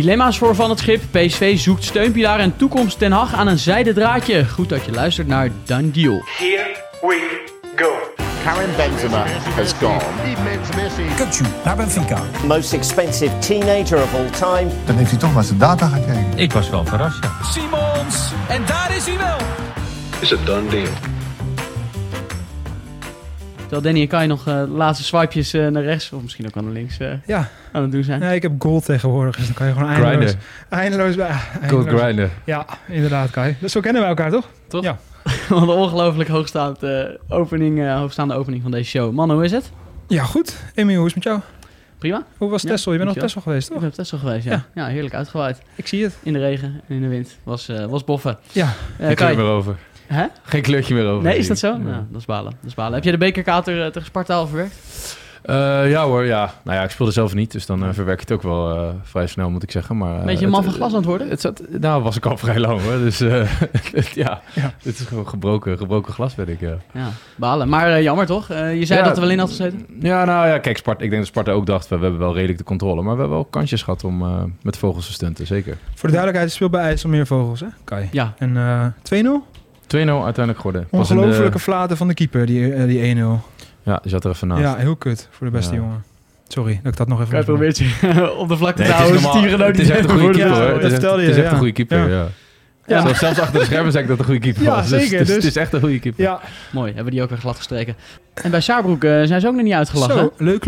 Dilemma's voor Van het Schip. PSV zoekt steunpilaar en toekomst Ten Hag aan een zijden draadje. Goed dat je luistert naar Dan Deal. Here we go. Karim Benzema has gone. Kutsu naar Benfica. Most expensive teenager of all time. Dan heeft hij toch maar zijn data gekeken. Ik was wel verrast, ja. Simons. En daar is hij wel. Is a done deal. Terwijl Danny en Kai nog eh, de laatste swipejes eh, naar rechts, of misschien ook aan naar links, eh, Ja, aan het doen zijn. nee, ik heb gold tegenwoordig, dus dan kan je gewoon eindeloos... Eindeloos bij... Gold grinder. Ja, inderdaad, Kai. Dus zo kennen wij elkaar, toch? Toch? Ja. Wat een ongelooflijk hoogstaande, opening, eh, hoogstaande opening van deze show. Man, hoe is het? Ja, goed. Emiel, hoe is het met jou? Prima? Hoe was Ja, Tessel? Je bent nog. Tessel geweest, Ik toch? ben op Tesla geweest, ja. ja. heerlijk uitgewaaid. Ik zie het. In de regen en in de wind. Was, eh, was boffen. Ja. Kleur Kai. meer over. Hè? Geen kleurtje meer over. Nee, is dat zo? ik. Nou, dat is balen. Dat is balen. Heb jij de bekerkater eh, tegen Sparta al verwerkt? Eh, ja hoor, ja. Nou ja, ik speelde zelf niet, dus dan eh, verwerk je het ook wel eh, vrij snel, moet ik zeggen. Maar, eh, Een beetje een man het- van glas aan het worden? Het zat, nou, was ik al vrij lang hoor. Dus eh, ja, Ja. dit is gewoon gebroken, gebroken glas, weet ik. Ja, Ja, balen. Maar jammer toch? Eh, je zei Ja, dat er wel in had gezeten? ja nou ja, kijk, Sparta, ik denk dat Sparta ook dacht, we, we hebben wel redelijk de controle. Maar we hebben wel kansjes gehad om eh, met vogels te stunten, zeker. 2-0 Voor de duidelijkheid, je speelt bij IJsselmeer Vogels, hè, Kai? Ja. En eh 2-0? Uiteindelijk geworden. Pas in de- Ongelofelijke flaten van de keeper, die, eh, die 1-0. Ja, die zat er even naast. Ja, heel kut voor de beste Ja. jongen. Sorry dat ik dat nog even... Kai probeert je op de vlakte Nee, te het is houden. normaal- Stieren nou het is niet echt een goede voor de keeper Ja, hoor. Het is echt- vertelde je, Het is echt ja. een goede keeper, Ja. ja. Ja. Zelfs, zelfs achter de schermen zei ik dat het een goede keeper Ja, was. zeker, Dus, dus- het is echt een goede keeper. Ja, Mooi, hebben we die ook weer glad gestreken. En bij Saarbrück eh, zijn ze ook nog niet uitgelachen. zo, leuk.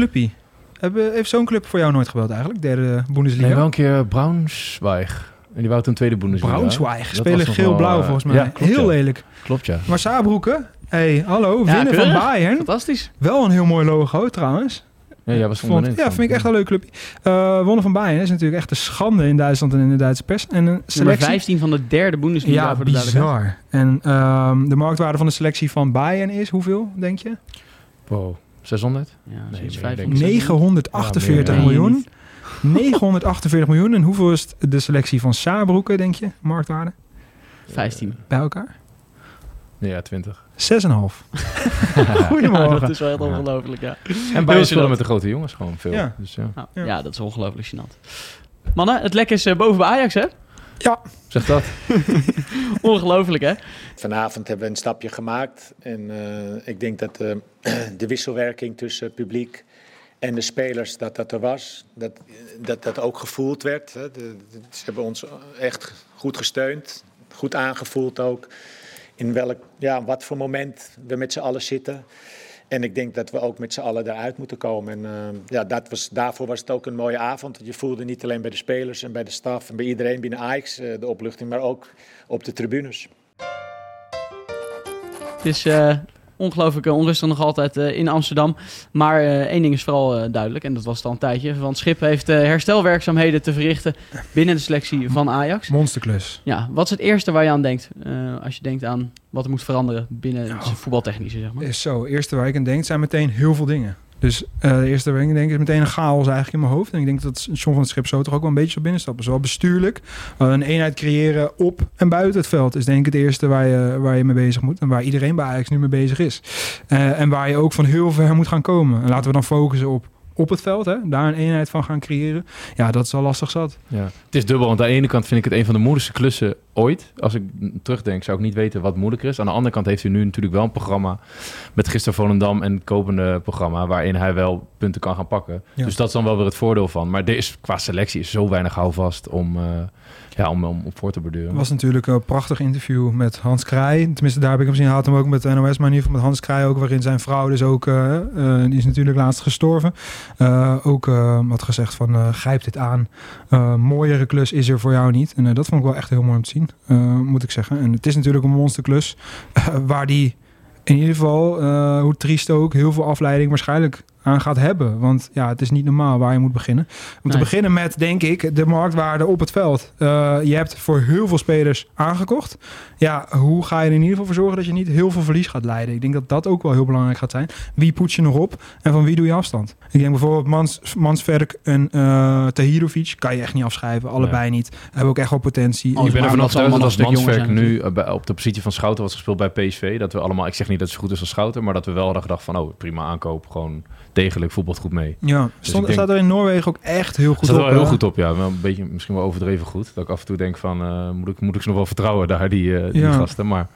Hebben, heeft zo'n club voor jou nooit gebeld eigenlijk? Derde Bundesliga? Nee, wel een keer Braunschweig. En die wou toen tweede Bundesliga. Braunschweig. Dat Spelen geel-blauw eh, volgens mij. ja, klopt, heel ja. lelijk. Klopt, ja. Maar Saarbrücken, hey, hallo, Ja, winnen van. Bayern. Fantastisch. Wel een heel mooi logo trouwens. Ja, jij was Vond, ja, vind ik echt een leuk clubje. Eh wonnen van Bayern is natuurlijk echt een schande in Duitsland en in de Duitse pers. En een Nummer selectie... 15 van de derde Bundesliga Ja, voor de bizar. En ehm, de marktwaarde van de selectie van Bayern is hoeveel, denk je? Wow, 600? Ja, Nee, zoiets meer, 500. denk ik. 948 Ja, meer, ja. miljoen. 948 miljoen. En hoeveel is de selectie van Saarbrücken, denk je? Marktwaarde? 15. Bij elkaar? Ja, 20. 6,5. Ja, Goedemorgen. dat is wel echt ongelooflijk, ja. En bij Heel spelen gênant. met de grote jongens gewoon veel. Ja. Dus ja. Nou, Ja. ja. dat is ongelooflijk gênant. Mannen, het lek is eh, boven bij Ajax, hè? Zeg dat. Ongelooflijk, hè? Vanavond hebben we een stapje gemaakt. En eh, ik denk dat eh, de wisselwerking tussen publiek en de spelers, dat dat er was. Dat dat, dat ook gevoeld werd. Hè. De- ze hebben ons echt goed gesteund. Goed aangevoeld ook. In welk, ja, wat voor moment we met z'n allen zitten. En ik denk dat we ook met z'n allen eruit moeten komen. En eh, ja, dat was, daarvoor was het ook een mooie avond. Je voelde niet alleen bij de spelers en bij de staf en bij iedereen binnen Ajax eh, de opluchting, maar ook op de tribunes. Het is eh, ongelooflijk eh, onrustig nog altijd eh, in Amsterdam. Maar eh, één ding is vooral duidelijk, en dat was het al een tijdje. Want Schip heeft herstelwerkzaamheden te verrichten binnen de selectie van Ajax. Monsterklus. Ja, wat is het eerste waar je aan denkt? als je denkt aan wat er moet veranderen binnen het voetbaltechnische, zeg maar. Is zo. Eerste waar ik aan denk, zijn meteen heel veel dingen. Dus eh de eerste ik aan denk is meteen een chaos eigenlijk in mijn hoofd. En ik denk dat John van het Schip zo toch ook wel een beetje zou binnenstappen. Zowel bestuurlijk, eh, een eenheid creëren op en buiten het veld. Is denk ik het eerste waar je, waar je mee bezig moet. En waar iedereen bij Ajax nu mee bezig is. Eh, en waar je ook van heel ver moet gaan komen. En laten we dan focussen op, op het veld. Hè? Daar een eenheid van gaan creëren. Ja, dat is al lastig zat. Ja. Het is dubbel, want aan de ene kant vind ik het een van de moeilijkste klussen ooit. Als ik terugdenk, zou ik niet weten wat moeilijker is. Aan de andere kant heeft hij nu natuurlijk wel een programma met gisteren Volendam en het komende programma, waarin hij wel punten kan gaan pakken. Ja. Dus dat is dan wel weer het voordeel van. Maar er is, qua selectie is zo weinig houvast om, eh, ja, om, om op voor te borduren. Was natuurlijk een prachtig interview met Hans Krij. Tenminste, daar heb ik hem zien. Had hem ook met de NOS, maar in ieder geval met Hans Krij ook. Waarin zijn vrouw dus ook, eh, eh, is natuurlijk laatst gestorven. Eh, ook had gezegd van, grijp dit aan. Mooiere klus is er voor jou niet. En dat vond ik wel echt heel mooi om te zien, moet ik zeggen. En het is natuurlijk een monsterklus. waar die in ieder geval, hoe triest ook, heel veel afleiding waarschijnlijk aan gaat hebben. Want ja, het is niet normaal waar je moet beginnen. Om te beginnen met, denk ik, de marktwaarde op het veld. Eh, je hebt voor heel veel spelers aangekocht. Ja, hoe ga je er in ieder geval voor zorgen dat je niet heel veel verlies gaat leiden? Ik denk dat dat ook wel heel belangrijk gaat zijn. Wie poets je nog op en van wie doe je afstand? Ik denk bijvoorbeeld Mans, Mansverk en eh Tahirovic kan je echt niet afschrijven. Allebei niet. Hebben ook echt wel potentie. Oh, ik ben maar ervan ze overtuigd dat als jonger nu zijn eh, bij- op de positie van Schouten was gespeeld bij PSV, dat we allemaal, ik zeg niet dat het zo goed is als Schouten, maar dat we wel hadden gedacht van, oh, prima aankoop, gewoon degelijk voetbalt goed mee. Ja, Dus stond, denk- staat er in Noorwegen ook echt heel goed Staat op. wel heel goed op, ja. Wel een beetje, misschien wel overdreven goed. Dat ik af en toe denk van, eh, moet, ik, moet ik ze nog wel vertrouwen daar, die, eh, die Ja. gasten. Maar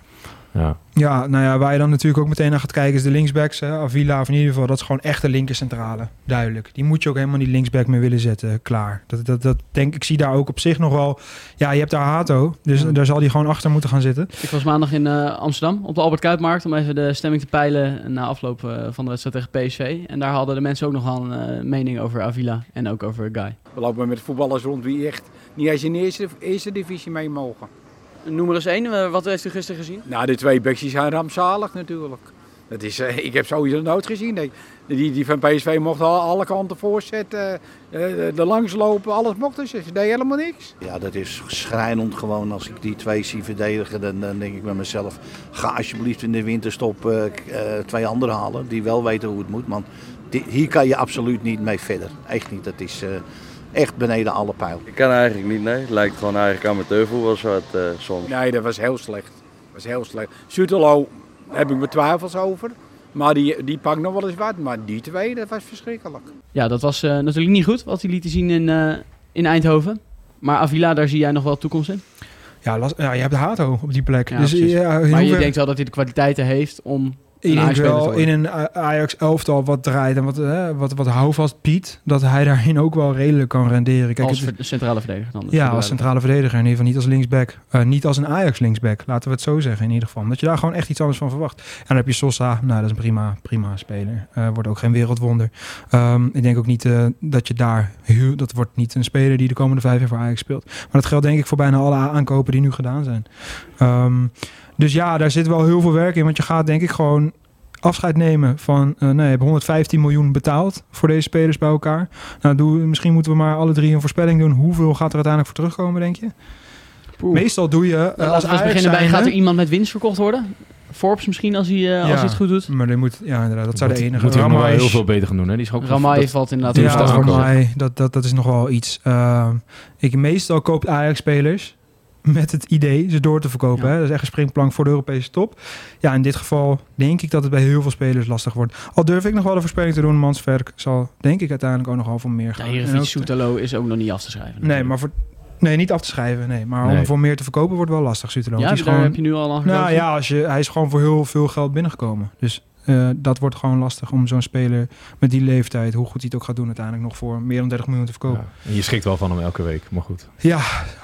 ja, Ja, nou ja, waar je dan natuurlijk ook meteen naar gaat kijken is de linksbacks. Hè? Avila of in ieder geval, dat is gewoon echt de linkercentrale. Duidelijk. Die moet je ook helemaal niet linksback meer willen zetten. Klaar. Dat, dat, dat denk ik, zie daar ook op zich nog wel. Ja, je hebt daar Hato, dus Ja. daar zal hij gewoon achter moeten gaan zitten. Ik was maandag in eh, Amsterdam op de Albert Kuipmarkt om even de stemming te peilen na afloop eh, van de wedstrijd tegen PSV. En daar hadden de mensen ook nog wel een eh, mening over Avila en ook over Guy. We lopen met voetballers rond die echt niet eens in de eerste, eerste divisie mee mogen. Noem er eens één, eh, wat heeft u gisteren gezien? Nou, de twee bekjes zijn rampzalig natuurlijk. Dat is, eh, ik heb sowieso nooit gezien. Nee. Die, die van PSV mochten al- alle kanten voorzetten, eh, er langs lopen, alles mochten ze. Ze deden helemaal niks. Ja, dat is schrijnend gewoon. Als ik die twee zie verdedigen, dan, dan denk ik bij mezelf... ga alsjeblieft in de winterstop eh, eh, twee anderen halen die wel weten hoe het moet. Want hier kan je absoluut niet mee verder. Echt niet. Dat is eh, echt beneden alle pijl. Ik kan eigenlijk niet, nee. Het lijkt gewoon eigenlijk amateurvoetbal zo het, eh, soms. Nee, dat was heel slecht. Dat was heel slecht. Sutelo heb ik mijn twijfels over. Maar die, die pakt nog wel eens wat. Maar die twee, dat was verschrikkelijk. Ja, dat was eh, natuurlijk niet goed wat hij liet zien in, eh, in Eindhoven. Maar Avila, daar zie jij nog wel toekomst in. Ja, las- ja je hebt Hato op die plek. Ja, dus ja, maar je denkt wel dat hij de kwaliteiten heeft om Ik een denk wel in een Ajax elftal wat draait en wat, eh, wat, wat houvast biedt, dat hij daarin ook wel redelijk kan renderen. Kijk, als het- centrale verdediger dan. dus ja, als centrale verdediger. In ieder geval niet als linksback. Eh, niet als een Ajax linksback. Laten we het zo zeggen in ieder geval. Dat je daar gewoon echt iets anders van verwacht. En dan heb je Sosa. Nou, dat is een prima, prima speler. Eh, wordt ook geen wereldwonder. Ehm, ik denk ook niet eh, dat je daar... Dat wordt niet een speler die de komende vijf jaar voor Ajax speelt. Maar dat geldt denk ik voor bijna alle aankopen die nu gedaan zijn. Ehm, dus ja, daar zit wel heel veel werk in. Want je gaat denk ik gewoon afscheid nemen van... eh nee, je hebt 115 miljoen betaald voor deze spelers bij elkaar. Nou, doe, misschien moeten we maar alle drie een voorspelling doen. Hoeveel gaat er uiteindelijk voor terugkomen, denk je? Poeh. Meestal doe je... eh, Nou, als laten we eens Ajax beginnen bij, gaat er iemand met winst verkocht worden? Forbes misschien, als hij, eh, als hij het goed doet. Maar die moet, ja, inderdaad, dat zou de enige... moet wel Ramai is- heel veel beter gaan doen. Hè? Die is ook Ramai dat- valt inderdaad Ja. Ramai, dat, dat, dat is nog wel iets. Eh, ik, meestal koopt Ajax-spelers met het idee ze door te verkopen. Ja. Hè? Dat is echt een springplank voor de Europese top. Ja, in dit geval denk ik dat het bij heel veel spelers lastig wordt. Al durf ik nog wel de voorspelling te doen. Mansverk zal denk ik uiteindelijk ook nog wel voor meer Ja, gaan. En Heerenveen Soetelo is ook nog niet af te schrijven. Nee, maar voor... Nee, niet af te schrijven. Nee, maar Nee. om voor meer te verkopen wordt wel lastig, Sutelo. Ja, die daar is gewoon... heb je nu al aan Nou ja, als je, hij is gewoon voor heel veel geld binnengekomen. Dus eh, dat wordt gewoon lastig om zo'n speler met die leeftijd, hoe goed hij het ook gaat doen, uiteindelijk nog voor meer dan 30 miljoen te verkopen. Ja. En je schrikt wel van hem elke week, maar goed. Ja,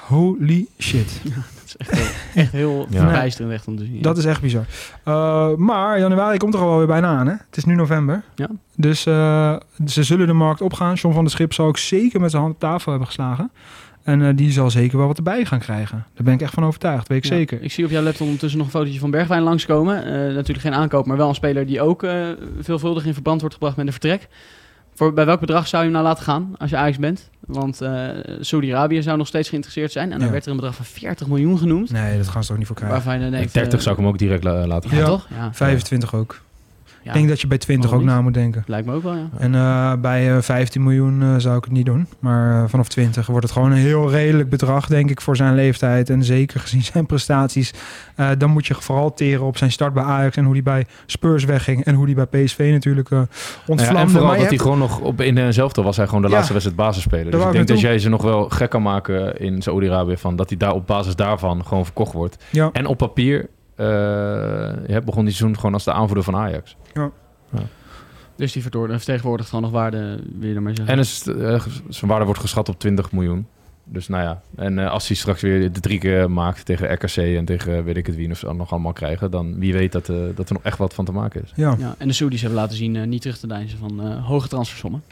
holy shit. Dat is echt heel, echt heel Ja. verbijsterend echt om te zien. ja. Dat is echt bizar. Uh, maar januari komt er al wel weer bijna aan. Hè? Het is nu november. Ja. Dus uh, ze zullen de markt opgaan. John van der Schip zal ook zeker met zijn hand op tafel hebben geslagen. En uh, die zal zeker wel wat erbij gaan krijgen. Daar ben ik echt van overtuigd, weet ik Ja, zeker. Ik zie op jouw laptop ondertussen nog een fotootje van Bergwijn langskomen. Uh, natuurlijk geen aankoop, maar wel een speler die ook uh, veelvuldig in verband wordt gebracht met een vertrek. Voor, bij welk bedrag zou je hem nou laten gaan als je Ajax bent? Want uh, Saudi-Arabië zou nog steeds geïnteresseerd zijn. En dan Ja. werd er een bedrag van 40 miljoen genoemd. Nee, dat gaan ze toch niet voor krijgen. Waarvan je dan denkt... 30 uh, zou ik hem ook direct la- laten gaan. Ja, Ja. toch? Ja, 25 ook. Ja, Ik denk dat je bij 20 ook na moet denken. lijkt me ook wel, ja. En uh, bij uh, 15 miljoen uh, zou ik het niet doen. Maar uh, vanaf 20 wordt het gewoon een heel redelijk bedrag, denk ik, voor zijn leeftijd. En zeker gezien zijn prestaties. Uh, dan moet je vooral teren op zijn start bij Ajax en hoe hij bij Spurs wegging. En hoe hij bij PSV natuurlijk uh, ontvlamde. Ja, en vooral maar dat hij hebt- gewoon nog op, in dezelfde was hij gewoon de Ja. laatste wedstrijd basisspeler. Dus ik denk dat jij ze nog wel gek kan maken in Saoedi-Arabië van dat hij daar op basis daarvan gewoon verkocht wordt. Ja. En op papier je begon die seizoen gewoon als de aanvoerder van Ajax. Dus die vertegenwoordigt gewoon nog waarde, wil je daarmee zeggen. En is, uh, zijn waarde wordt geschat op 20 miljoen. Dus nou ja, en uh, als hij straks weer de drie keer maakt tegen RKC en tegen uh, weet ik het wie of ze nog allemaal krijgen, dan wie weet dat, uh, dat er nog echt wat van te maken is. Ja. Ja, en de Saudis hebben laten zien uh, niet terug te deinzen van uh, hoge transfersommen.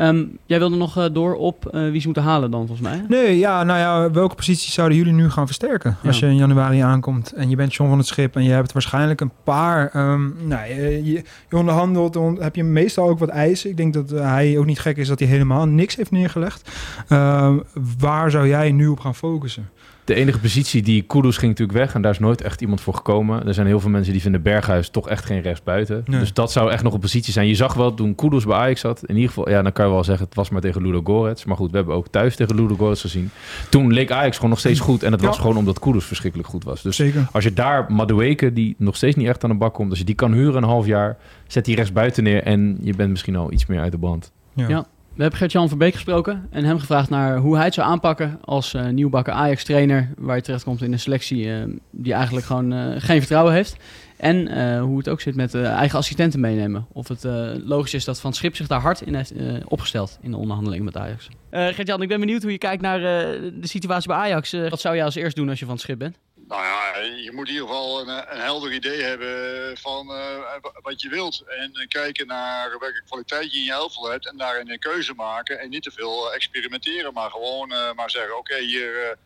Um, jij wilde nog uh, door op uh, wie ze moeten halen dan, volgens mij? Nee, ja, nou ja, welke posities zouden jullie nu gaan versterken? Als je in januari aankomt en je bent John van het Schip en je hebt waarschijnlijk een paar... Um, nou, je, je, je onderhandelt, dan heb je meestal ook wat eisen. Ik denk dat hij ook niet gek is dat hij helemaal niks heeft neergelegd. Um, waar waar zou jij nu op gaan focussen? De enige positie die Kudus ging natuurlijk weg en daar is nooit echt iemand voor gekomen. Er zijn heel veel mensen die vinden Berghuis toch echt geen rechtsbuiten. Nee. Dus dat zou echt nog een positie zijn. Je zag wel toen Kudus bij Ajax zat, in ieder geval, ja, dan kan je wel zeggen het was maar tegen Ludo Gorets. Maar goed, we hebben ook thuis tegen Ludo Gorets gezien. Toen leek Ajax gewoon nog steeds goed en het was gewoon omdat Kudus verschrikkelijk goed was. Dus Zeker. als je daar Madueke, die nog steeds niet echt aan de bak komt, als je die kan huren een half jaar, zet die rechtsbuiten neer en je bent misschien al iets meer uit de band. Ja. Ja. We hebben Gert-Jan van Beek gesproken en hem gevraagd naar hoe hij het zou aanpakken als eh nieuwbakken Ajax-trainer, waar je terechtkomt in een selectie eh, die eigenlijk gewoon eh, geen vertrouwen heeft. En hoe het ook zit met eigen assistenten meenemen. Of het logisch is dat Van Schip zich daar hard in heeft opgesteld in de onderhandeling met Ajax. Gert-Jan, ik ben benieuwd hoe je kijkt naar de situatie bij Ajax. Wat zou jij als eerst doen als je Van Schip bent? Nou ja, je moet in ieder geval een, een helder idee hebben van eh, wat je wilt. En eh, kijken naar welke kwaliteit je in je elftal hebt en daarin een keuze maken. En niet te veel eh, experimenteren, maar gewoon maar zeggen, oké, hier,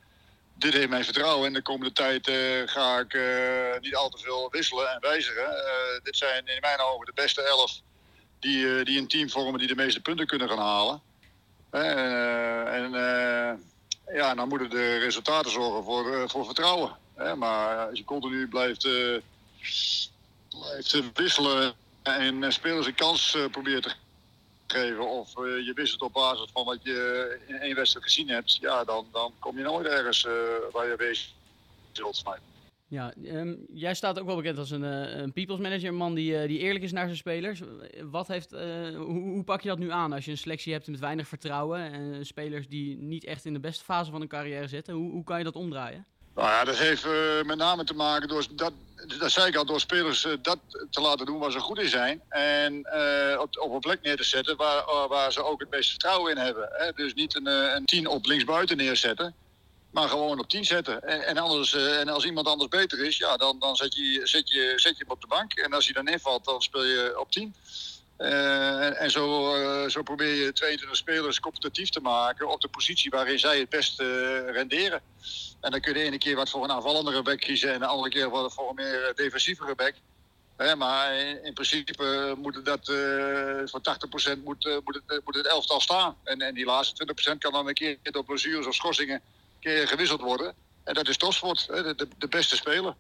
dit heeft mijn vertrouwen. En de komende tijd ga ik niet al te veel wisselen en wijzigen. Dit zijn in mijn ogen de beste elf die, die een team vormen die de meeste punten kunnen gaan halen. En ja, dan moeten de resultaten zorgen voor, voor vertrouwen. Maar als je continu blijft, eh, blijft eh, wisselen en spelers een kans eh, probeert te geven, of je wisselt op basis van wat je in één wedstrijd gezien hebt, ja, dan, dan kom je nooit ergens waar je bezig zult zijn. Ja, ehm, jij staat ook wel bekend als een, een people's manager, een man die, die eerlijk is naar zijn spelers. Wat heeft, hoe, hoe pak je dat nu aan als je een selectie hebt met weinig vertrouwen en spelers die niet echt in de beste fase van hun carrière zitten? Hoe, hoe kan je dat omdraaien? Nou ja, dat heeft eh, met name te maken door, dat, dat zei ik al, door spelers eh, dat te laten doen waar ze goed in zijn. En eh, op, op een plek neer te zetten waar, waar ze ook het meeste vertrouwen in hebben. Hè? Dus niet een, een tien op linksbuiten neerzetten, maar gewoon op tien zetten. En, en, anders, en als iemand anders beter is, ja, dan, dan zet, je, zet, je, zet je hem op de bank. En als hij dan invalt, dan speel je op tien. Eh, en zo, eh, zo probeer je 22 spelers competitief te maken op de positie waarin zij het best eh, renderen. En dan kun je de ene keer wat voor een aanvallendere back kiezen en de andere keer wat voor een meer defensievere back. Maar in, in principe moet dat voor 80% moet, moet, het, moet het elftal staan. En, en die laatste 20% kan dan een keer door blessures of schorsingen keer gewisseld worden. En dat is de, de, de beste speler.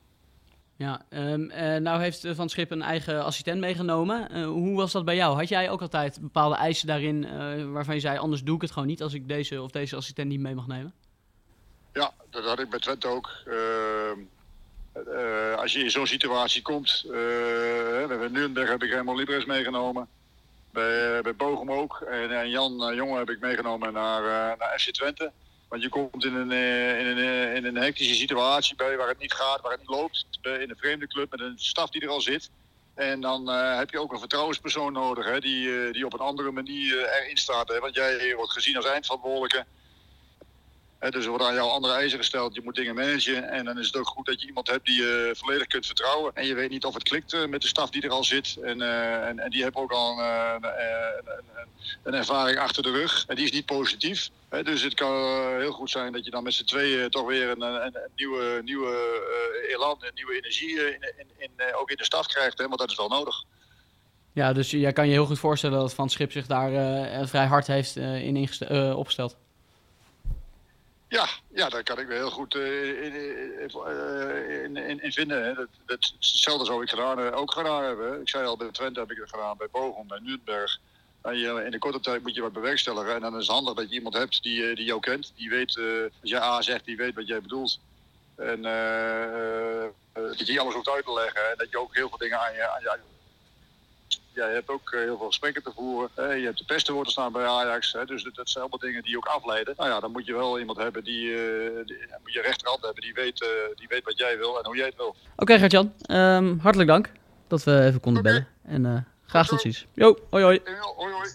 Ja, ehm, eh, nou heeft eh, Van Schip een eigen assistent meegenomen. Eh, hoe was dat bij jou? Had jij ook altijd bepaalde eisen daarin waarvan je zei, anders doe ik het gewoon niet als ik deze of deze assistent niet mee mag nemen? Ja, dat had ik bij Twente ook. Ehm, eh, als je in zo'n situatie komt, bij Nuremberg heb ik helemaal Libres meegenomen. Bij, bij ook. En, Jan uh, Jonge heb ik meegenomen naar, uh, naar FC Twente. Want je komt in een, uh, in, een, uh, in een hectische situatie bij waar het niet gaat, waar het niet loopt. in een vreemde club met een staf die er al zit. En dan heb je ook een vertrouwenspersoon nodig hè, die, die op een andere manier erin staat. Hè, want jij wordt gezien als eindverantwoordelijke. Dus er wordt aan jou andere eisen gesteld. Je moet dingen managen. En dan is het ook goed dat je iemand hebt die je volledig kunt vertrouwen. En je weet niet of het klikt uh, met de staf die er al zit. En, uh, en, en, die hebben ook al een, een, een, ervaring achter de rug. En die is niet positief. Dus het kan heel goed zijn dat je dan met z'n tweeën toch weer een, een nieuwe, nieuwe elan, een nieuwe energie in, in, in, ook in de staf krijgt. Want dat is wel nodig. Ja, dus jij kan je heel goed voorstellen dat Van Schip zich daar vrij hard heeft in uh, opgesteld. Ja, ja, daar kan ik me heel goed uh, in, in, in, in, vinden. Hè. Dat, dat, hetzelfde zou ik gedaan, ook gedaan hebben. Ik zei al, bij Twente heb ik het gedaan, bij Bochum, bij Nürnberg. En in de korte tijd moet je wat bewerkstelligen. En dan is het handig dat je iemand hebt die, die jou kent. Die weet, als jij A zegt, die weet wat jij bedoelt. En dat je alles hoeft uit te leggen. En dat je ook heel veel dingen aan je, aan je ja, je hebt ook uh, heel veel gesprekken te voeren. Uh, je hebt de pesten worden staan bij Ajax. Hè, dus dat, zijn allemaal dingen die ook afleiden. Nou ja, dan moet je wel iemand hebben die, die moet je rechterhand hebben die weet, die weet wat jij wil en hoe jij het wil. Oké, okay, Gert-Jan. Um, hartelijk dank dat we even konden okay. bellen. En graag tot ziens. Jo, hoi hoi. hoi, hoi.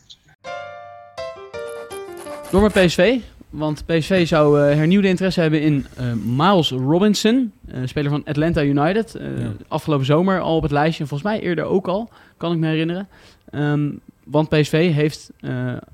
Door met PSV. Want PSV zou uh, hernieuwde interesse hebben in uh, Miles Robinson, uh, speler van Atlanta United. Ja. Afgelopen zomer al op het lijstje, volgens mij eerder ook al, kan ik me herinneren. Um, want PSV heeft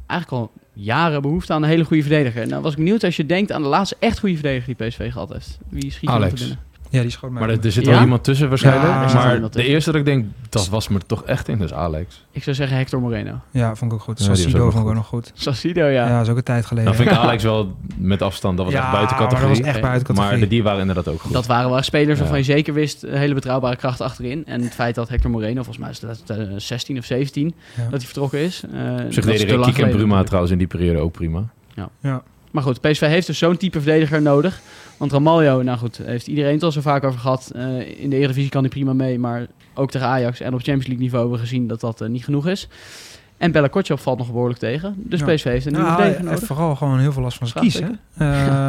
eigenlijk al jaren behoefte aan een hele goede verdediger. Nou was ik benieuwd als je denkt aan de laatste echt goede verdediger die PSV gehad heeft. Wie schiet er te binnen? Ja, die schoot mij. Maar er, er zit Ja? wel iemand tussen waarschijnlijk. Ja, er zit maar iemand de tussen. eerste dat ik denk, dat was me toch echt in, is Alex. Ik zou zeggen Hector Moreno. Ja, vond ik ook goed. Ja, die Sassido vond ik ook nog goed. Sassido, ja. Ja, dat is ook een tijd geleden. Dan vind ik Alex wel met afstand, dat was Ja, echt buiten maar dat categorie. was echt buiten categorie. Maar de die waren inderdaad ook goed. Dat waren wel spelers waarvan Ja. je zeker wist, een hele betrouwbare kracht achterin. En het feit dat Hector Moreno, volgens mij is dat eh, 16 of 17, Ja. dat hij vertrokken is. eh, Op dat zich is te deden lang Kiek en geleden Bruma natuurlijk. trouwens in die periode ook prima. Ja. Maar goed, PSV heeft dus zo'n type verdediger nodig. Want Ramaljo, nou goed, heeft iedereen het al zo vaak over gehad. Eh, in de Eredivisie kan hij prima mee, maar ook tegen Ajax en op Champions League niveau hebben we gezien dat dat eh, niet genoeg is. En Bella valt nog behoorlijk tegen. Dus Ja. PSV heeft een nieuwe Nou, verdediger hij nodig. heeft vooral gewoon heel veel last van zijn kies, hè?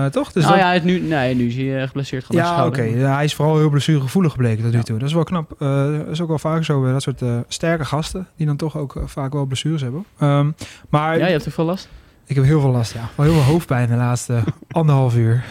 Eh, toch? Dus nou dat- ja, het nu, nee, nu is hij geblesseerd gewoon aan Ja, oké. Ja, hij is vooral heel blessuregevoelig gebleken tot nu toe. Dat is wel knap. Dat is ook wel vaak zo bij dat soort sterke gasten, die dan toch ook vaak wel blessures hebben. Ehm, maar Ja, je hebt er veel last? Ik heb heel veel last, ja. Wel heel veel hoofdpijn de laatste anderhalf uur.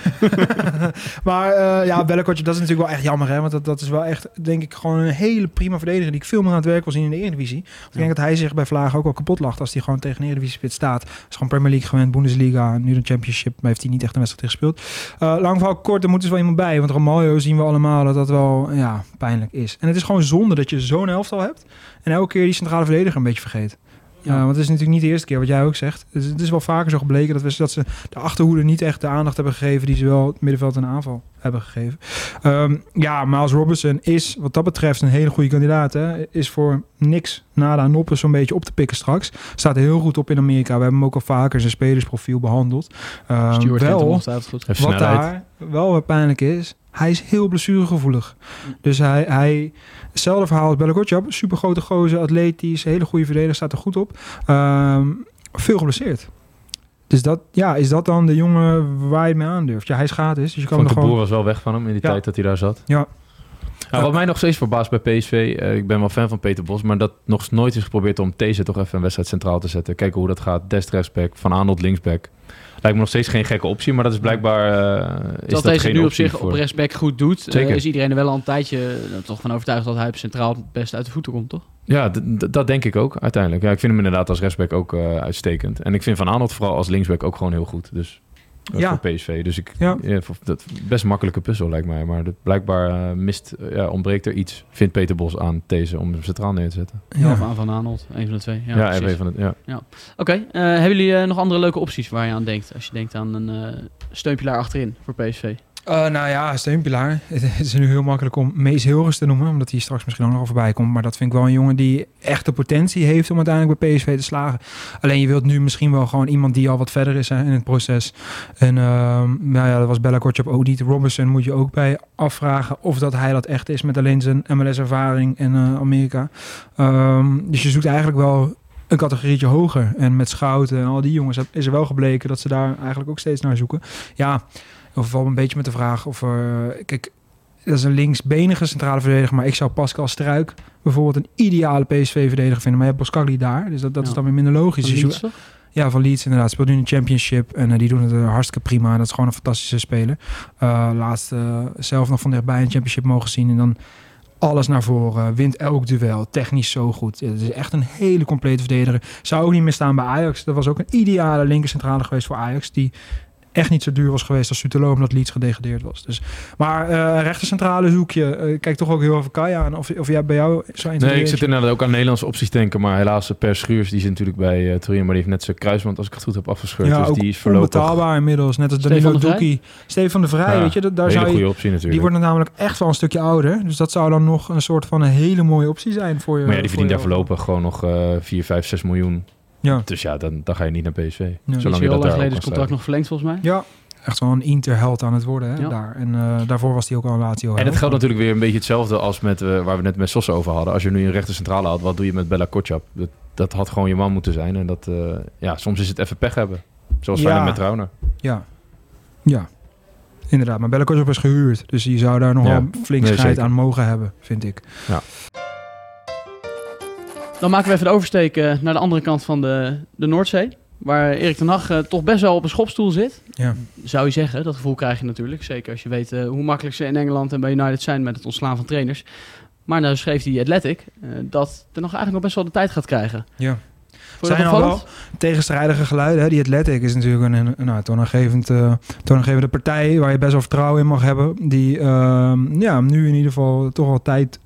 maar eh ja, Bellekotje, dat is natuurlijk wel echt jammer, hè. Want dat, dat is wel echt, denk ik, gewoon een hele prima verdediger... die ik veel meer aan het werk wil zien in de Eredivisie. Ik denk dat hij zich bij Vlaag ook wel kapot lacht... als hij gewoon tegen een Eredivisie-spit staat. Hij is gewoon Premier League gewend, Bundesliga... nu de Championship, maar heeft hij niet echt een wedstrijd gespeeld. Eh lang verhaal kort, er moet dus wel iemand bij. Want Ramaljo zien we allemaal dat dat wel ja, pijnlijk is. En het is gewoon zonde dat je zo'n elftal hebt... en elke keer die centrale verdediger een beetje vergeet. Ja, want het is natuurlijk niet de eerste keer wat jij ook zegt. Het is, het is wel vaker zo gebleken dat, we, dat ze de achterhoede niet echt de aandacht hebben gegeven die ze wel het middenveld en aanval hebben gegeven. Ehm, ja, Miles Robertson is wat dat betreft een hele goede kandidaat. Hè. Is voor niks nada noppen zo'n beetje op te pikken straks. Staat heel goed op in Amerika. We hebben hem ook al vaker zijn spelersprofiel behandeld. Hem wel, wat daar wel wat pijnlijk is, hij is heel blessuregevoelig. Dus hij, hij hetzelfde verhaal als Bellagotjap, super grote gozer, atletisch, hele goede verdediger, staat er goed op. Ehm, veel geblesseerd. Dus dat, ja, is dat dan de jongen waar je mee aandurft? Ja, hij is gratis, dus je kan er de Boer gewoon... was wel weg van hem in die Ja. tijd dat hij daar zat. Ja, Nou, wat mij nog steeds verbaast bij PSV, eh, ik ben wel fan van Peter Bos, maar dat nog nooit is geprobeerd om deze toch even een wedstrijd centraal te zetten. Kijken hoe dat gaat. Dest rechtsback, Van Aanholt linksback. Lijkt me nog steeds geen gekke optie, maar dat is blijkbaar eh, is Dat dat deze nu op zich voor. op rechtsback goed doet, eh, Zeker. is iedereen er wel al een tijdje eh, toch van overtuigd dat hij op centraal best uit de voeten komt, toch? Ja, dat denk ik ook uiteindelijk. Ja, ik vind hem inderdaad als rechtsback ook uitstekend. En ik vind Van Aanholt vooral als linksback ook gewoon heel goed. Dus Ja. voor PSV. Dus ik, Ja. ja. dat best een makkelijke puzzel lijkt mij. Maar dat, blijkbaar eh, mist, ja, ontbreekt er iets, vindt Peter Bos aan deze om hem centraal neer te zetten. Ja. Ja. Of aan Van Arnold, een van de twee. Ja, Ja, even van het, ja. Oké, eh, hebben jullie eh, nog andere leuke opties waar je aan denkt? Als je denkt aan een eh steunpilaar achterin voor PSV. Eh, nou ja, steunpilaar. Het is nu heel makkelijk om Mees Hilgers te noemen, omdat hij straks misschien ook nog voorbij komt. Maar dat vind ik wel een jongen die echt de potentie heeft om uiteindelijk bij PSV te slagen. Alleen je wilt nu misschien wel gewoon iemand die al wat verder is in het proces. En ehm, nou ja, dat was Bella Kortjap ook niet. Robertson moet je ook bij afvragen of dat hij dat echt is met alleen zijn MLS-ervaring in eh, Amerika. Ehm, dus je zoekt eigenlijk wel een categorietje hoger. En met Schouten en al die jongens is er wel gebleken dat ze daar eigenlijk ook steeds naar zoeken. Ja, of wel een beetje met de vraag of... eh, kijk, dat is een linksbenige centrale verdediger, maar ik zou Pascal Struik bijvoorbeeld een ideale PSV-verdediger vinden. Maar je hebt Boskagli daar, dus dat, dat is dan weer minder logisch. Van Dus Leeds, ja, van Leeds inderdaad. Speelt nu in de Championship en eh, die doen het eh, hartstikke prima. Dat is gewoon een fantastische speler. Eh, laatst zelf nog van dichtbij een Championship mogen zien en dan alles naar voren. Wint elk duel. Technisch zo goed. Het is echt een hele complete verdediger. Zou ook niet meer staan bij Ajax. Dat was ook een ideale linkercentrale geweest voor Ajax. Die echt niet zo duur was geweest als Sutelo omdat Leeds gedegradeerd was. Dus, maar eh rechtercentrale zoek je. eh, kijk toch ook heel even Kaya aan. Of, of jij bij jou zo Nee, ik zit inderdaad ook aan Nederlandse opties te denken. Maar helaas, eh, Per Schuurs, die zit natuurlijk bij uh, Torino. Maar die heeft net zijn kruisband, als ik het goed heb, afgescheurd. Ja, dus ook die is voorlopig... onbetaalbaar inmiddels. Net als Danilo de? Doekie. Stefan de Vrij, Ja, weet je, dat, daar hele zou je, goede optie natuurlijk. die wordt namelijk echt wel een stukje ouder. Dus dat zou dan nog een soort van een hele mooie optie zijn voor je. Maar ja, die verdient daar voorlopig gewoon nog eh 4, 5, 6 miljoen. Ja. Dus ja, dan, dan ga je niet naar PSV. Ja. Zo Zolang je dat daar geleden is contract nog verlengd volgens mij. Ja, echt wel een Interheld aan het worden hè, Ja. daar. En eh, daarvoor was hij ook al een Lazio. En het geldt natuurlijk weer een beetje hetzelfde als met, eh, waar we net met Sosa over hadden. Als je nu een rechter centrale had, wat doe je met Bella Kotschap? Dat, dat had gewoon je man moeten zijn. En dat, eh, ja, soms is het even pech hebben. Zoals Ja. Feyenoord met Trauner. Ja. Ja. Inderdaad, maar Bellekotjop is gehuurd. Dus je zou daar nog Ja. wel flink Nee, scheid aan mogen hebben, vind ik. Dan maken we even de oversteek eh, naar de andere kant van de, de Noordzee. Waar Erik ten Hag eh, toch best wel op een schopstoel zit. Ja. Zou je zeggen. Dat gevoel krijg je natuurlijk. Zeker als je weet eh, hoe makkelijk ze in Engeland en bij United zijn met het ontslaan van trainers. Maar nou schreef die Athletic dat er nog eigenlijk nog best wel de tijd gaat krijgen. Ja. Zijn al wel tegenstrijdige geluiden. Hè. Die Athletic is natuurlijk een, een nou, toonaangevend, eh, toonaangevende partij waar je best wel vertrouwen in mag hebben. Die ehm, ja, nu in ieder geval toch wel tijd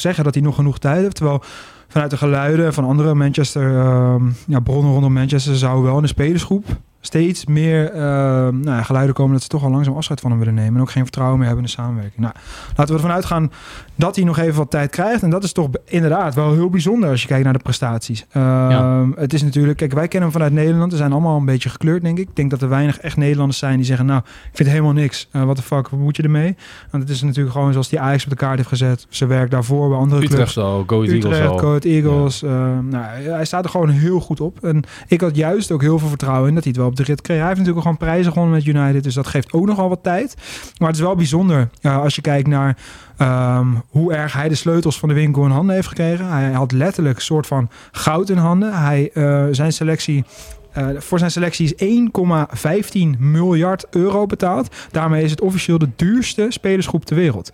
zeggen dat hij nog genoeg tijd heeft. Terwijl vanuit de geluiden van andere Manchester, ehm, ja, bronnen rondom Manchester zou wel in de spelersgroep steeds meer ehm, nou, ja, geluiden komen dat ze toch al langzaam afscheid van hem willen nemen. En ook geen vertrouwen meer hebben in de samenwerking. Nou, laten we ervan uitgaan dat hij nog even wat tijd krijgt. En dat is toch inderdaad wel heel bijzonder als je kijkt naar de prestaties. Ehm, Het is natuurlijk, kijk, wij kennen hem vanuit Nederland. We zijn allemaal een beetje gekleurd, denk ik. Ik denk dat er weinig echt Nederlanders zijn die zeggen, nou, ik vind helemaal niks. Eh wat de fuck, wat moet je ermee? Want het is natuurlijk gewoon zoals die Ajax op de kaart heeft gezet. Ze werkt daarvoor bij andere Utrecht clubs. al, Go Ahead Eagles Utrecht, al. Go Eagles. eh, nou, hij staat er gewoon heel goed op. En ik had juist ook heel veel vertrouwen in dat hij het wel de rit kreeg. Hij heeft natuurlijk gewoon prijzen gewonnen met United. Dus dat geeft ook nogal wat tijd. Maar het is wel bijzonder als je kijkt naar ehm, hoe erg hij de sleutels van de winkel in handen heeft gekregen. Hij had letterlijk een soort van goud in handen. Hij, eh, zijn selectie... eh, voor zijn selectie is 1,15 miljard euro betaald. Daarmee is het officieel de duurste spelersgroep ter wereld.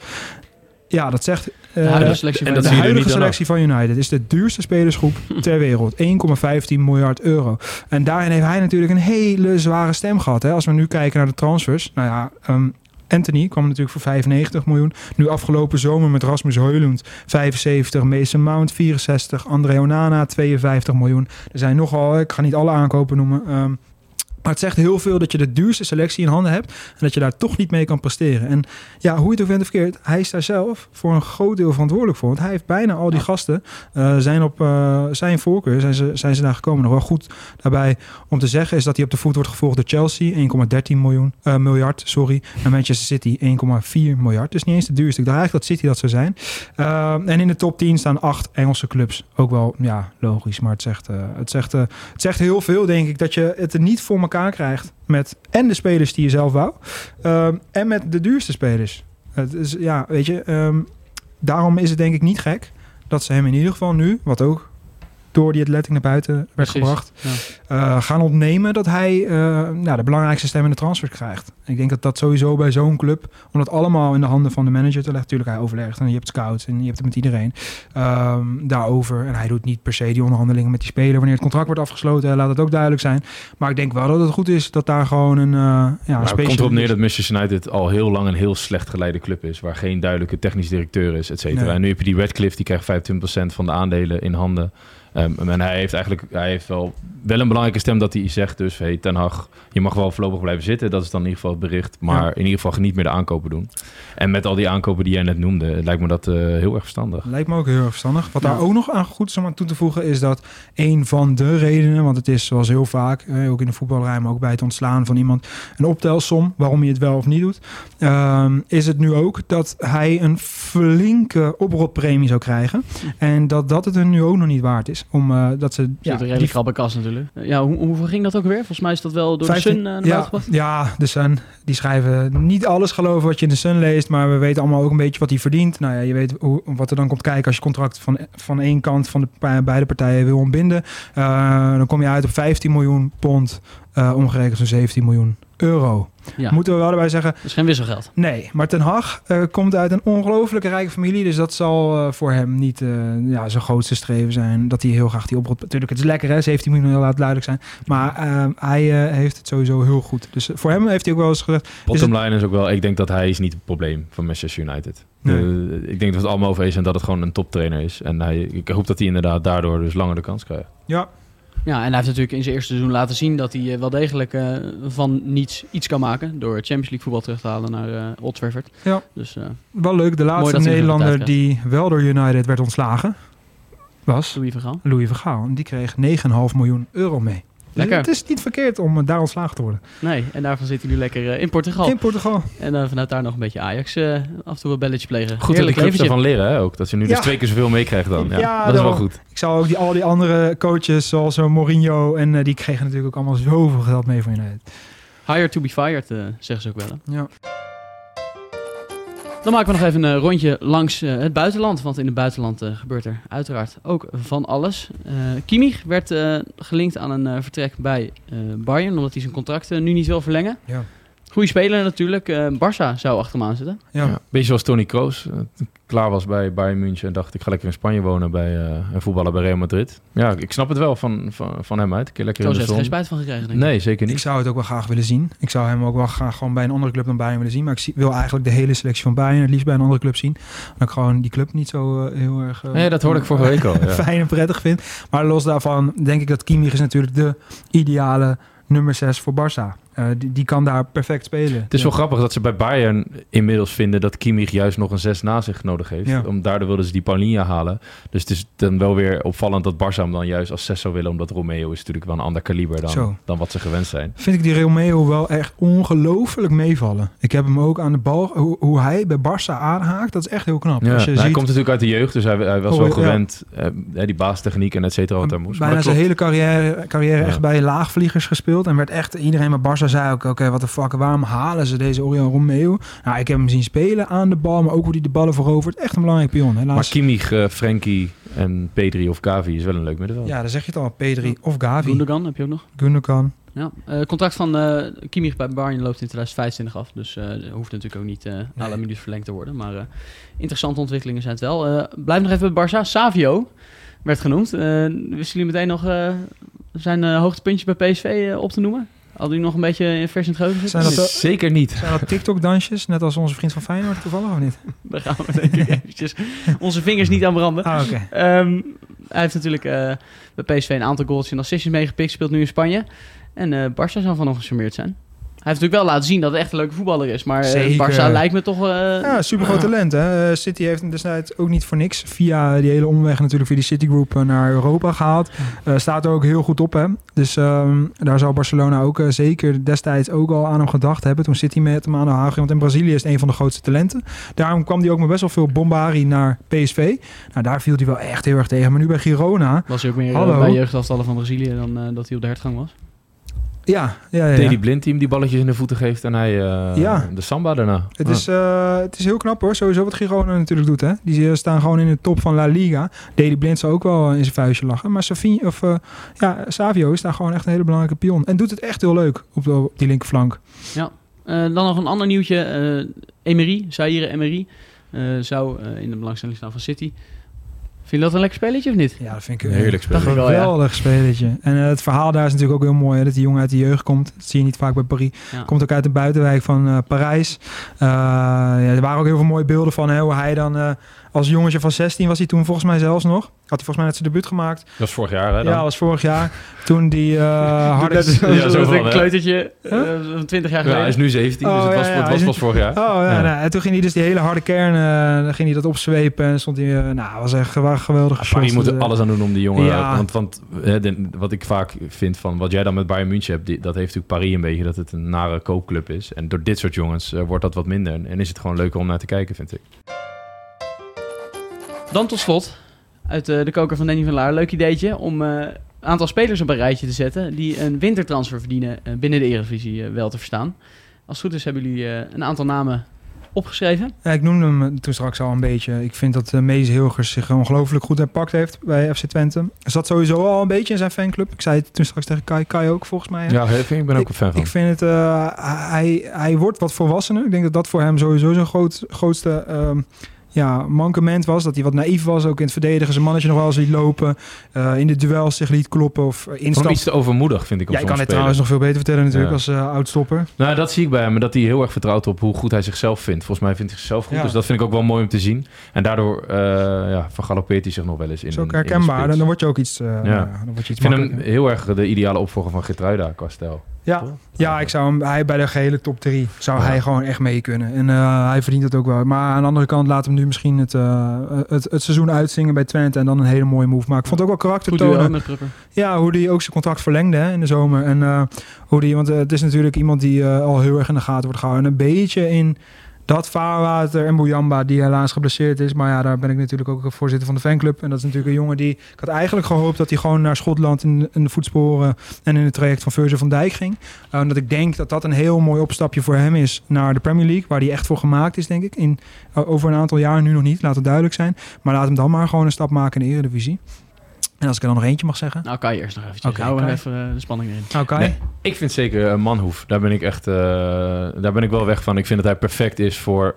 Ja, dat zegt. eh, De huidige selectie en van de huidige selectie van United is de duurste spelersgroep ter wereld. 1,15 miljard euro. En daarin heeft hij natuurlijk een hele zware stem gehad. Hè? Als we nu kijken naar de transfers. Nou ja, ehm, Anthony kwam natuurlijk voor 95 miljoen. Nu afgelopen zomer met Rasmus Heulund 75, Mason Mount 64, André Onana 52 miljoen. Er zijn nogal, ik ga niet alle aankopen noemen. ehm, maar het zegt heel veel dat je de duurste selectie in handen hebt. En dat je daar toch niet mee kan presteren. En ja, hoe je het ook bent of verkeerd. Hij is daar zelf voor een groot deel verantwoordelijk voor. Want hij heeft bijna al die gasten. eh, zijn op eh, zijn voorkeur zijn ze, zijn ze daar gekomen. Nog wel goed daarbij om te zeggen is dat hij op de voet wordt gevolgd door Chelsea. 1,13 miljoen, eh, miljard. Sorry. En Manchester City 1,4 miljard. Dus niet eens de duurste. Ik dacht eigenlijk dat City dat zou zijn. Eh, en in de top 10 staan acht Engelse clubs. Ook wel, ja, logisch. Maar het zegt, het, zegt, het zegt heel veel, denk ik. Dat je het er niet voor elkaar krijgt. Met en de spelers die je zelf wou. ehm, en met de duurste spelers. Het is, ja, weet je. ehm, daarom is het denk ik niet gek dat ze hem in ieder geval nu, wat ook door die Athletic naar buiten werd Precies, gebracht, ja. eh, gaan ontnemen dat hij eh, nou, de belangrijkste stem in de transfer krijgt. Ik denk dat dat sowieso bij zo'n club, om dat allemaal in de handen van de manager te leggen. Natuurlijk, hij overlegt en je hebt scouts en je hebt het met iedereen ehm, daarover. En hij doet niet per se die onderhandelingen met die speler. Wanneer het contract wordt afgesloten, laat het ook duidelijk zijn. Maar ik denk wel dat het goed is dat daar gewoon een, uh, ja, een Maar het komt erop neer dat Manchester United al heel lang een heel slecht geleide club is. Waar geen duidelijke technisch directeur is, et cetera. Nee. En nu heb je die Redcliffe, die krijgt 25% van de aandelen in handen. Ehm, en hij heeft eigenlijk hij heeft wel, wel een belangrijke stem dat hij zegt dus... Hey, Ten Hag, je mag wel voorlopig blijven zitten. Dat is dan in ieder geval het bericht. Maar Ja. in ieder geval niet meer de aankopen doen. En met al die aankopen die jij net noemde... lijkt me dat eh, heel erg verstandig. Lijkt me ook heel erg verstandig. Wat daar ook nog aan goed is om aan toe te voegen, is dat een van de redenen, want het is zoals heel vaak, eh, ook in de voetbalruim, ook bij het ontslaan van iemand, een optelsom waarom je het wel of niet doet, ehm, is het nu ook dat hij een flinke oprotpremie zou krijgen. En dat dat het er nu ook nog niet waard is. Om, eh, dat ze, Ja, een kast natuurlijk. Eh, Ja, hoe, hoeveel ging dat ook weer? Volgens mij is dat wel door 15 de Sun eh, naar ja, buiten. Ja, de Sun. Die schrijven niet alles geloven wat je in de Sun leest, maar we weten allemaal ook een beetje wat hij verdient. Nou ja, je weet hoe, wat er dan komt kijken als je contract van, van één kant van de beide partijen wil ontbinden. Dan kom je uit op 15 miljoen pond, eh, omgerekend zo'n 17 miljoen euro. Ja. Moeten we wel erbij zeggen. Dat is geen wisselgeld. Nee, maar Ten Hag eh, komt uit een ongelooflijke rijke familie. Dus dat zal eh, voor hem niet eh, ja, zijn grootste streven zijn. Dat hij heel graag die oprot... Natuurlijk, het is lekker hè, 17 miljoen laat duidelijk zijn. Maar eh, hij eh, heeft het sowieso heel goed. Dus voor hem heeft hij ook wel eens gezegd... is Bottom line is ook wel, ik denk dat hij is niet het probleem van Manchester United. Nee. Ik denk dat we het allemaal over eens zijn dat het gewoon een toptrainer is. En hij, ik hoop dat hij inderdaad daardoor dus langer de kans krijgt. Ja, Ja, en hij heeft natuurlijk in zijn eerste seizoen laten zien dat hij eh, wel degelijk eh, van niets iets kan maken. Door Champions League voetbal terug te halen naar eh Old Trafford. Ja. Dus wel leuk. De laatste Nederlander die wel door United werd ontslagen was Louis van Gaal. Louis van Gaal. En die kreeg 9,5 miljoen euro mee. Dus het is niet verkeerd om daar ontslagen te worden. Nee, en daarvan zit hij nu lekker eh, in Portugal. In Portugal. En dan vanuit daar nog een beetje Ajax eh, af en toe een belletje plegen. Goed dat de Heerlijk clubs leventje. ervan leren hè, ook. Dat ze nu Ja. dus twee keer zoveel meekrijgen dan. Ja, dat is wel goed. Ik zou ook die, al die andere coaches, zoals eh, Mourinho, en die kregen natuurlijk ook allemaal zoveel geld mee van United. Hire to be fired, eh, zeggen ze ook wel. hè. Ja. Dan maken we nog even een eh, rondje langs eh, het buitenland. Want in het buitenland eh, gebeurt er uiteraard ook van alles. Kimmich werd gelinkt aan een vertrek bij Bayern. Omdat hij zijn contract nu niet wil verlengen. Ja. Goeie speler natuurlijk. Eh Barça zou achter hem aan zitten. Ja. Ja. Beetje zoals Tony Kroos. eh, klaar was bij Bayern München en dacht ik ga lekker in Spanje wonen bij, eh, en voetballen bij Real Madrid. Ja, ik snap het wel van, van, van hem uit. Keer lekker Kroos in de heeft er geen spijt van gekregen, denk ik. Nee, zeker Ik niet. zou het ook wel graag willen zien. Ik zou hem ook wel graag gewoon bij een andere club dan Bayern willen zien. Maar ik zie, wil eigenlijk de hele selectie van Bayern het liefst bij een andere club zien. Omdat ik gewoon die club niet zo heel erg... Ja, dat hoorde ik vorige week al. Ja. fijn en prettig vind. Maar los daarvan denk ik dat Kimmich is natuurlijk de ideale nummer 6 voor Barça. Eh, die, die kan daar perfect spelen. Het is wel grappig dat ze bij Bayern inmiddels vinden dat Kimmich juist nog een zes na zich nodig heeft. Ja. Om daardoor wilden ze die Paulinha halen. Dus het is dan wel weer opvallend dat Barça hem dan juist als zes zou willen. Omdat Romeo is natuurlijk wel een ander kaliber dan, Zo. dan wat ze gewend zijn. Vind ik die Romeo wel echt ongelooflijk meevallen. Ik heb hem ook aan de bal. Hoe, hoe hij bij Barça aanhaakt, dat is echt heel knap. Ja, Als je nou, hij ziet, komt natuurlijk uit de jeugd, dus hij, hij was Oh, wel gewend. eh, die baastechniek en et cetera wat daar moest. Maar bijna zijn hele carrière, carrière echt bij laagvliegers gespeeld. En werd echt, iedereen bij Barça zei ook, oké, wat de fuck, waarom halen ze deze Oriol Romeo? Nou, ik heb hem zien spelen aan de bal, maar ook hoe hij de ballen verovert. Echt een belangrijk pion. Helaas. Maar Kimmich, eh, Frenkie en Pedri of Gavi is wel een leuk middenveld. ja, dan zeg je het al. Pedri of Gavi. Gundogan heb je ook nog. Gundogan. Ja. Het contract van eh Kimmich bij Bayern loopt in 2025 af. Dus eh hoeft natuurlijk ook niet eh à la minuut verlengd te worden. Maar eh, interessante ontwikkelingen zijn het wel. Eh, blijf nog even bij Barça. Savio werd genoemd. Eh wisten jullie meteen nog eh, zijn hoogtepuntjes bij PSV op te noemen? Hadden jullie nog een beetje vers in het geheugen Zijn zitten? dat, Zeker niet. zijn dat TikTok-dansjes, net als onze vriend van Feyenoord toevallig of niet? Daar gaan we denk ik eventjes onze vingers niet aan branden. Ah, oké. Ehm, hij heeft natuurlijk eh, bij PSV een aantal goals en assists meegepikt. Speelt nu in Spanje. En eh Barça zou van nog gecharmeerd zijn. Hij heeft natuurlijk wel laten zien dat hij echt een leuke voetballer is. Maar eh. Barça lijkt me toch... eh, Ja, super groot talent. Hè? Eh, City heeft hem destijds ook niet voor niks. Via die hele omweg natuurlijk via die Citigroup naar Europa gehaald. Eh, staat er ook heel goed op. Hè? Dus ehm, daar zal Barcelona ook zeker destijds ook al aan hem gedacht hebben. Toen City met hem aan de haag ging. Want in Brazilië is het een van de grootste talenten. Daarom kwam hij ook met best wel veel bombari naar PSV. Nou, daar viel hij wel echt heel erg tegen. Maar nu bij Girona... was hij ook meer Hallo. bij jeugdaftallen van Brazilië dan dat hij op de hertgang was. Ja, ja, ja. Deli Blind die hem die balletjes in de voeten geeft en hij eh, Ja. de samba daarna. Het, Ah. is, eh, het is heel knap hoor, sowieso wat Girona natuurlijk doet. Hè? Die eh, staan gewoon in de top van La Liga. Deli Blind zou ook wel in zijn vuistje lachen. Maar Savi, of, eh, ja, Savio is daar gewoon echt een hele belangrijke pion. En doet het echt heel leuk op, de, op die linkerflank. Ja. Eh, dan nog een ander nieuwtje. eh Emery, Zaire Emery, eh, zou in de belangstelling staan van City. Vind je dat een lekker spelletje of niet? Ja, dat vind ik Een heerlijk Dacht spel. ik wel, ja. geweldig spelletje. En eh, het verhaal daar is natuurlijk ook heel mooi. Hè? Dat die jongen uit de jeugd komt. Dat zie je niet vaak bij Paris. Ja. Komt ook uit de buitenwijk van eh, Parijs. Eh, ja, er waren ook heel veel mooie beelden van hè, hoe hij dan... eh, als jongetje van 16 was hij toen volgens mij zelfs nog. Had hij volgens mij net zijn debuut gemaakt. Dat was vorig jaar, hè? Dan? Ja, dat was vorig jaar. Toen die eh harde... Ja, zo dat van, een hè? kleutertje eh, van 20 jaar Ja, geleden. hij is nu 17, dus het ja, was, ja, het was pas vorig jaar. Oh ja, Ja. Nou, en toen ging hij dus die hele harde kern, eh, dan ging hij dat opzwepen en stond hij, eh, nou, was echt geweldig Ja, Paris moet er alles aan doen om die jongen... Ja. Want, want hè, de- wat ik vaak vind van wat jij dan met Bayern München hebt... Die, dat heeft natuurlijk Paris een beetje dat het een nare koopclub is. En door dit soort jongens eh, wordt dat wat minder. En is het gewoon leuker om naar te kijken, vind ik. Dan tot slot, uit eh, de koker van Danny van Laar. Leuk ideetje om eh, een aantal spelers op een rijtje te zetten... die een wintertransfer verdienen eh, binnen de Eredivisie wel te verstaan. Als het goed is hebben jullie eh, een aantal namen opgeschreven. Ja, ik noemde hem toen straks al een beetje. Ik vind dat uh, Mees Hilgers zich ongelooflijk goed herpakt heeft bij FC Twente. Hij zat sowieso al een beetje in zijn fanclub. Ik zei het toen straks tegen Kai, Kai ook volgens mij. hè? Ja, ik ben ook een fan van. Ik vind het, uh, hij, hij wordt wat volwassener. Ik denk dat dat voor hem sowieso zijn groot, grootste um, ja, mankement was. Dat hij wat naïef was, ook in het verdedigen. Zijn mannetje nog wel eens liet lopen. Uh, in de duels zich liet kloppen of instappen. iets te overmoedig, vind ik. Ja, ik kan het trouwens nog veel beter vertellen natuurlijk ja. als uh, oudstopper. Nou, dat zie ik bij hem. Dat hij heel erg vertrouwt op hoe goed hij zichzelf vindt. Volgens mij vindt hij zichzelf goed. Ja. Dus dat vind ik ook wel mooi om te zien. En daardoor uh, ja, vergalopeert hij zich nog wel eens in Zo herkenbaar. Dan, dan word je ook iets, ja. dan word je iets Ik vind hem heel erg de ideale opvolger van Gertruida qua stijl. Ja, ja ik zou hem, hij bij de gehele top 3 zou ja. hij gewoon echt mee kunnen. En uh, hij verdient het ook wel. Maar aan de andere kant laat hem nu misschien het, uh, het, het seizoen uitzingen bij Twente en dan een hele mooie move maken. Ik vond het ook wel karakter tonen. Ja, hoe hij ook zijn contract verlengde hè, in de zomer. En uh, hoe die, want het is natuurlijk iemand die al heel erg in de gaten wordt gehouden. En een beetje in dat vaarwater en Boujamba, die helaas geblesseerd is. Maar ja, daar ben ik natuurlijk ook voorzitter van de fanclub. En dat is natuurlijk een jongen die... Ik had eigenlijk gehoopt dat hij gewoon naar Schotland in, de voetsporen... en in het traject van Virgil van Dijk ging. Uh, omdat ik denk dat dat een heel mooi opstapje voor hem is naar de Premier League. Waar hij echt voor gemaakt is, denk ik. In, uh, over een aantal jaar, nu nog niet, laat het duidelijk zijn. Maar laat hem dan maar gewoon een stap maken in de Eredivisie. En als ik er dan nog eentje mag zeggen. Nou, kan je eerst nog eventjes. Oké, Hou er even eh, de spanning erin. Nou, Kai? Nee, ik vind zeker een Manhoef. Daar ben ik echt, eh, daar ben ik wel weg van. Ik vind dat hij perfect is voor.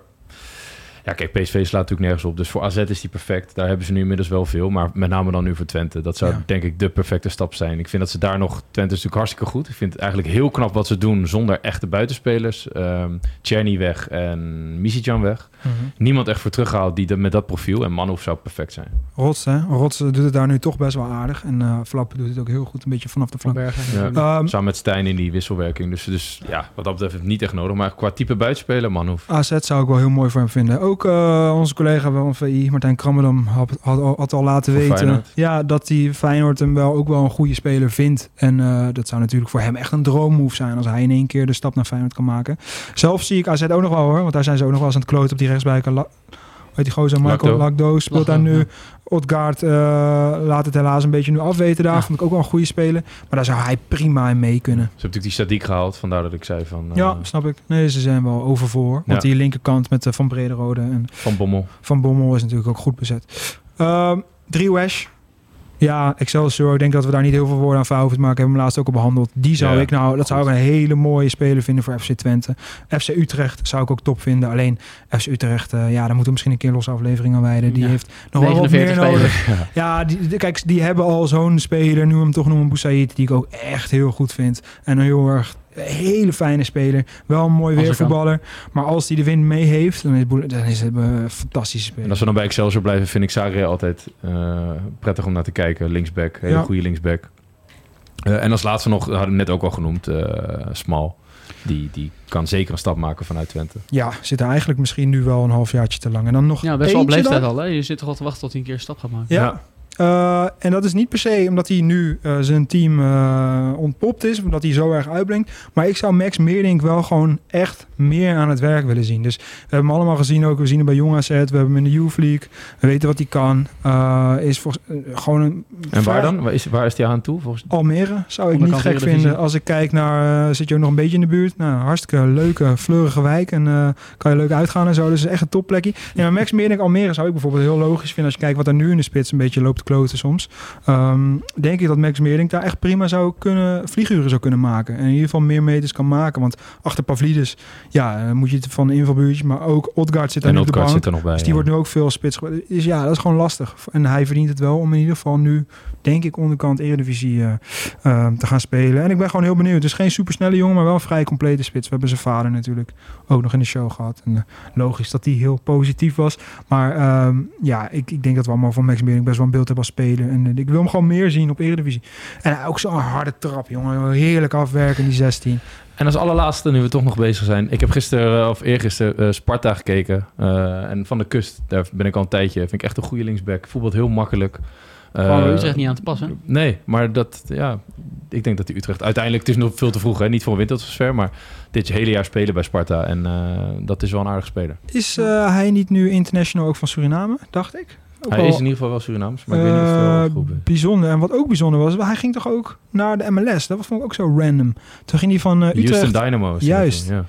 Ja, kijk, PSV slaat natuurlijk nergens op. Dus voor AZ is hij perfect. Daar hebben ze nu inmiddels wel veel. Maar met name dan nu voor Twente. Dat zou Ja. denk ik de perfecte stap zijn. Ik vind dat ze daar nog... Twente is natuurlijk hartstikke goed. Ik vind het eigenlijk heel knap wat ze doen zonder echte buitenspelers. Ehm Czerny weg en Misicjan weg. Mhm. Niemand echt voor teruggehaald die dat, met dat profiel. En Manhoef zou perfect zijn. Rots, hè? Rots eh, doet het daar nu toch best wel aardig. En eh Flappen doet het ook heel goed, een beetje vanaf de flank. Ja, Ehm, samen met Stijn in die wisselwerking. Dus, dus ja, wat dat betreft niet echt nodig. Maar qua type buitenspeler, Manhoef. AZ zou ik wel heel mooi voor hem vinden. Ook eh, onze collega van VI, Martijn Krammerdam, had, had, al- had al laten weten Feyenoord. ja, dat hij Feyenoord hem wel ook wel een goede speler vindt. En eh, dat zou natuurlijk voor hem echt een droommove zijn als hij in één keer de stap naar Feyenoord kan maken. Zelf zie ik AZ ook nog wel hoor, want daar zijn ze ook nog wel eens aan het kloten op die rechtsbuiken. Weet die gozer, Michael Lakdo. Lakdo speelt daar nu. ja. Odgaard eh, laat het helaas een beetje nu afweten daar. Ja. Vond ik ook wel een goede speler. Maar daar zou hij prima in mee kunnen. Ze hebben natuurlijk die Sadiq gehaald. Vandaar dat ik zei van... eh, Ja, snap ik. Nee, ze zijn wel overvoor. Want Ja. die linkerkant met eh, Van Brederode en Van Bommel. Van Bommel is natuurlijk ook goed bezet. Ehm drie Wesh. Ja, Excelsior. Ik denk dat we daar niet heel veel woorden aan vuil hoeven te maken. Hebben we hem laatst ook al behandeld. Die zou Ja, ik nou, dat zou ik een hele mooie speler vinden voor FC Twente. FC Utrecht zou ik ook top vinden. Alleen FC Utrecht, eh, ja, daar moeten we misschien een keer losse aflevering aan wijden. Die Ja. heeft nog wel wat meer 49 nodig. Ja, die, kijk, die hebben al zo'n speler, nu hem toch noemen Boussaïd, die ik ook echt heel goed vind. En heel erg hele fijne speler. Wel een mooi er weervoetballer. Maar als hij de wind mee heeft, dan is, dan is het een fantastische speler. En als we dan bij Excelsior blijven, vind ik Sarre altijd eh, prettig om naar te kijken. Linksback, hele Ja. goede linksback. Eh, en als laatste nog, hadden we net ook al genoemd, eh Smal. Die, die kan zeker een stap maken vanuit Twente. Ja, zit er eigenlijk misschien nu wel een halfjaartje te lang. En dan nog Ja, best wel op leeftijd dan. al. Hè? Je zit toch al te wachten tot hij een keer een stap gaat maken. Ja. Eh, en dat is niet per se omdat hij nu eh, zijn team eh, ontpopt is, omdat hij zo erg uitbrengt. Maar ik zou Max Meerdink wel gewoon echt meer aan het werk willen zien. Dus we hebben hem allemaal gezien ook. We zien hem bij Jong AZ, we hebben hem in de Youth League. We weten wat hij kan. Eh, is volgens, gewoon een... En waar dan? Waar is, waar is die aan toe? Volgens... Almere zou ik niet gek vinden. Als ik kijk naar, zit je ook nog een beetje in de buurt. Nou, hartstikke leuke, fleurige wijk. En eh, kan je leuk uitgaan en zo. Dus echt een topplekje. Nee, maar Max Meerdink Almere zou ik bijvoorbeeld heel logisch vinden. Als je kijkt wat er nu in de spits een beetje loopt te kloten soms. Ehm, denk ik dat Max Meerdink daar echt prima zou kunnen, vlieguren zou kunnen maken. En in ieder geval meer meters kan maken. Want achter Pavlidis, ja, dan moet je het van de invalbuurtjes. Maar ook Odgaard zit daar En nu op de bank. zit er nog bij. Dus die ja. wordt nu ook veel spits. Dus ja, dat is gewoon lastig. En hij verdient het wel om in ieder geval nu, denk ik, onderkant Eredivisie eh, eh, te gaan spelen. En ik ben gewoon heel benieuwd. Het is geen supersnelle jongen, maar wel een vrij complete spits. We hebben zijn vader natuurlijk ook nog in de show gehad. En eh, logisch dat die heel positief was. Maar ehm, ja, ik, ik denk dat we allemaal van Max Bering best wel een beeld hebben als speler. En eh, ik wil hem gewoon meer zien op Eredivisie. En ook zo'n harde trap, jongen. Heerlijk afwerken, die 16. En als allerlaatste, nu we toch nog bezig zijn. Ik heb gisteren, eh, of eergisteren, eh, Sparta gekeken. Eh, en van de kust, daar ben ik al een tijdje. Vind ik echt een goede linksback. Voetbalt heel makkelijk. Eh, Gewoon bij Utrecht niet aan te passen. Nee, maar dat, ja, ik denk dat die Utrecht uiteindelijk, het is nog veel te vroeg, hè? niet voor een wintertransfer, maar dit hele jaar spelen bij Sparta. En eh, dat is wel een aardige speler. Is hij niet nu international ook van Suriname, dacht ik? Hij wel- is in ieder geval wel Surinaams, maar ik weet niet of het wel Eh, goed is. bijzonder. En wat ook bijzonder was, hij ging toch ook naar de MLS. Dat vond ik ook zo random. Toen ging hij van eh, Utrecht. Houston Dynamo. Juist. Ja.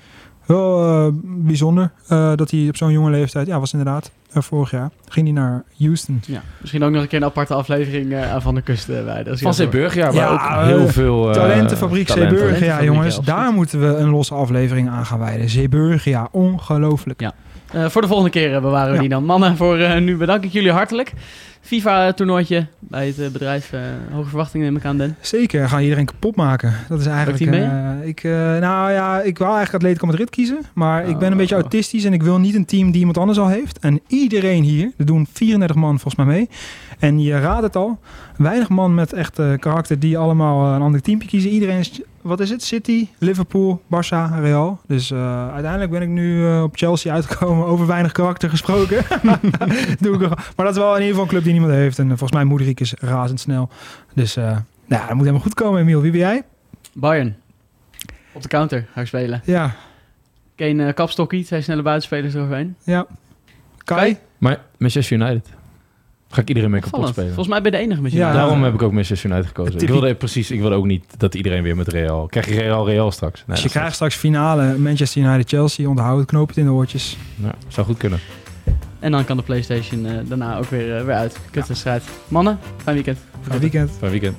Wel eh, bijzonder dat hij op zo'n jonge leeftijd, ja, was inderdaad vorig jaar, ging hij naar Houston. Ja. Misschien ook nog een keer een aparte aflevering eh, aan Van de Kust eh, bij. Dat is Van. Zeeburg, ja, ook heel veel... eh, Talentenfabriek talenten. Zeeburg, ja jongens. daar moeten we een losse aflevering aan gaan wijden. Zeeburg, ja, ongelooflijk. Ja. Eh, voor de volgende keer eh, bewaren we Ja. die dan. Mannen, voor eh, nu bedank ik jullie hartelijk. FIFA-toernooitje bij het bedrijf. hoge verwachtingen neem ik aan, Den. Zeker, gaan iedereen kapot maken. Dat is eigenlijk. eh, ik, nou ja, ik wou eigenlijk Atletico Madrid kiezen. Maar ik ben een Oh. beetje autistisch en ik wil niet een team die iemand anders al heeft. En iedereen hier, er doen 34 man volgens mij mee. En je raadt het al, weinig man met echt karakter die allemaal een ander teampje kiezen. Iedereen is, wat is het? City, Liverpool, Barça, Real. Dus eh, uiteindelijk ben ik nu eh, op Chelsea uitgekomen over weinig karakter gesproken. Doe ik er, maar dat is wel in ieder geval een club die niemand heeft. En eh, volgens mij Moederik is razendsnel. Dus eh, nou, dat moet helemaal goed komen, Emiel. Wie ben jij? Bayern. Op de counter ga ik spelen. Ja, uh, Kapstokkie, twee snelle buitenspelers eroverheen. ja. Kai? Maar Manchester United. Ga ik iedereen mee kapot spelen. Volgens mij ben je de enige met je. Ja. Daarom heb ik ook Manchester United gekozen. Ik wilde precies, ik wilde ook niet dat iedereen weer met Real. Krijg je Real Real straks? Nee, Als je krijgt straks finale Manchester United-Chelsea, onthoud het, knoop het in de oortjes. Ja, zou goed kunnen. En dan kan de PlayStation eh, daarna ook weer, eh, weer uit. Kutwedstrijd. Mannen, fijn weekend. Fijn weekend. Fijn weekend.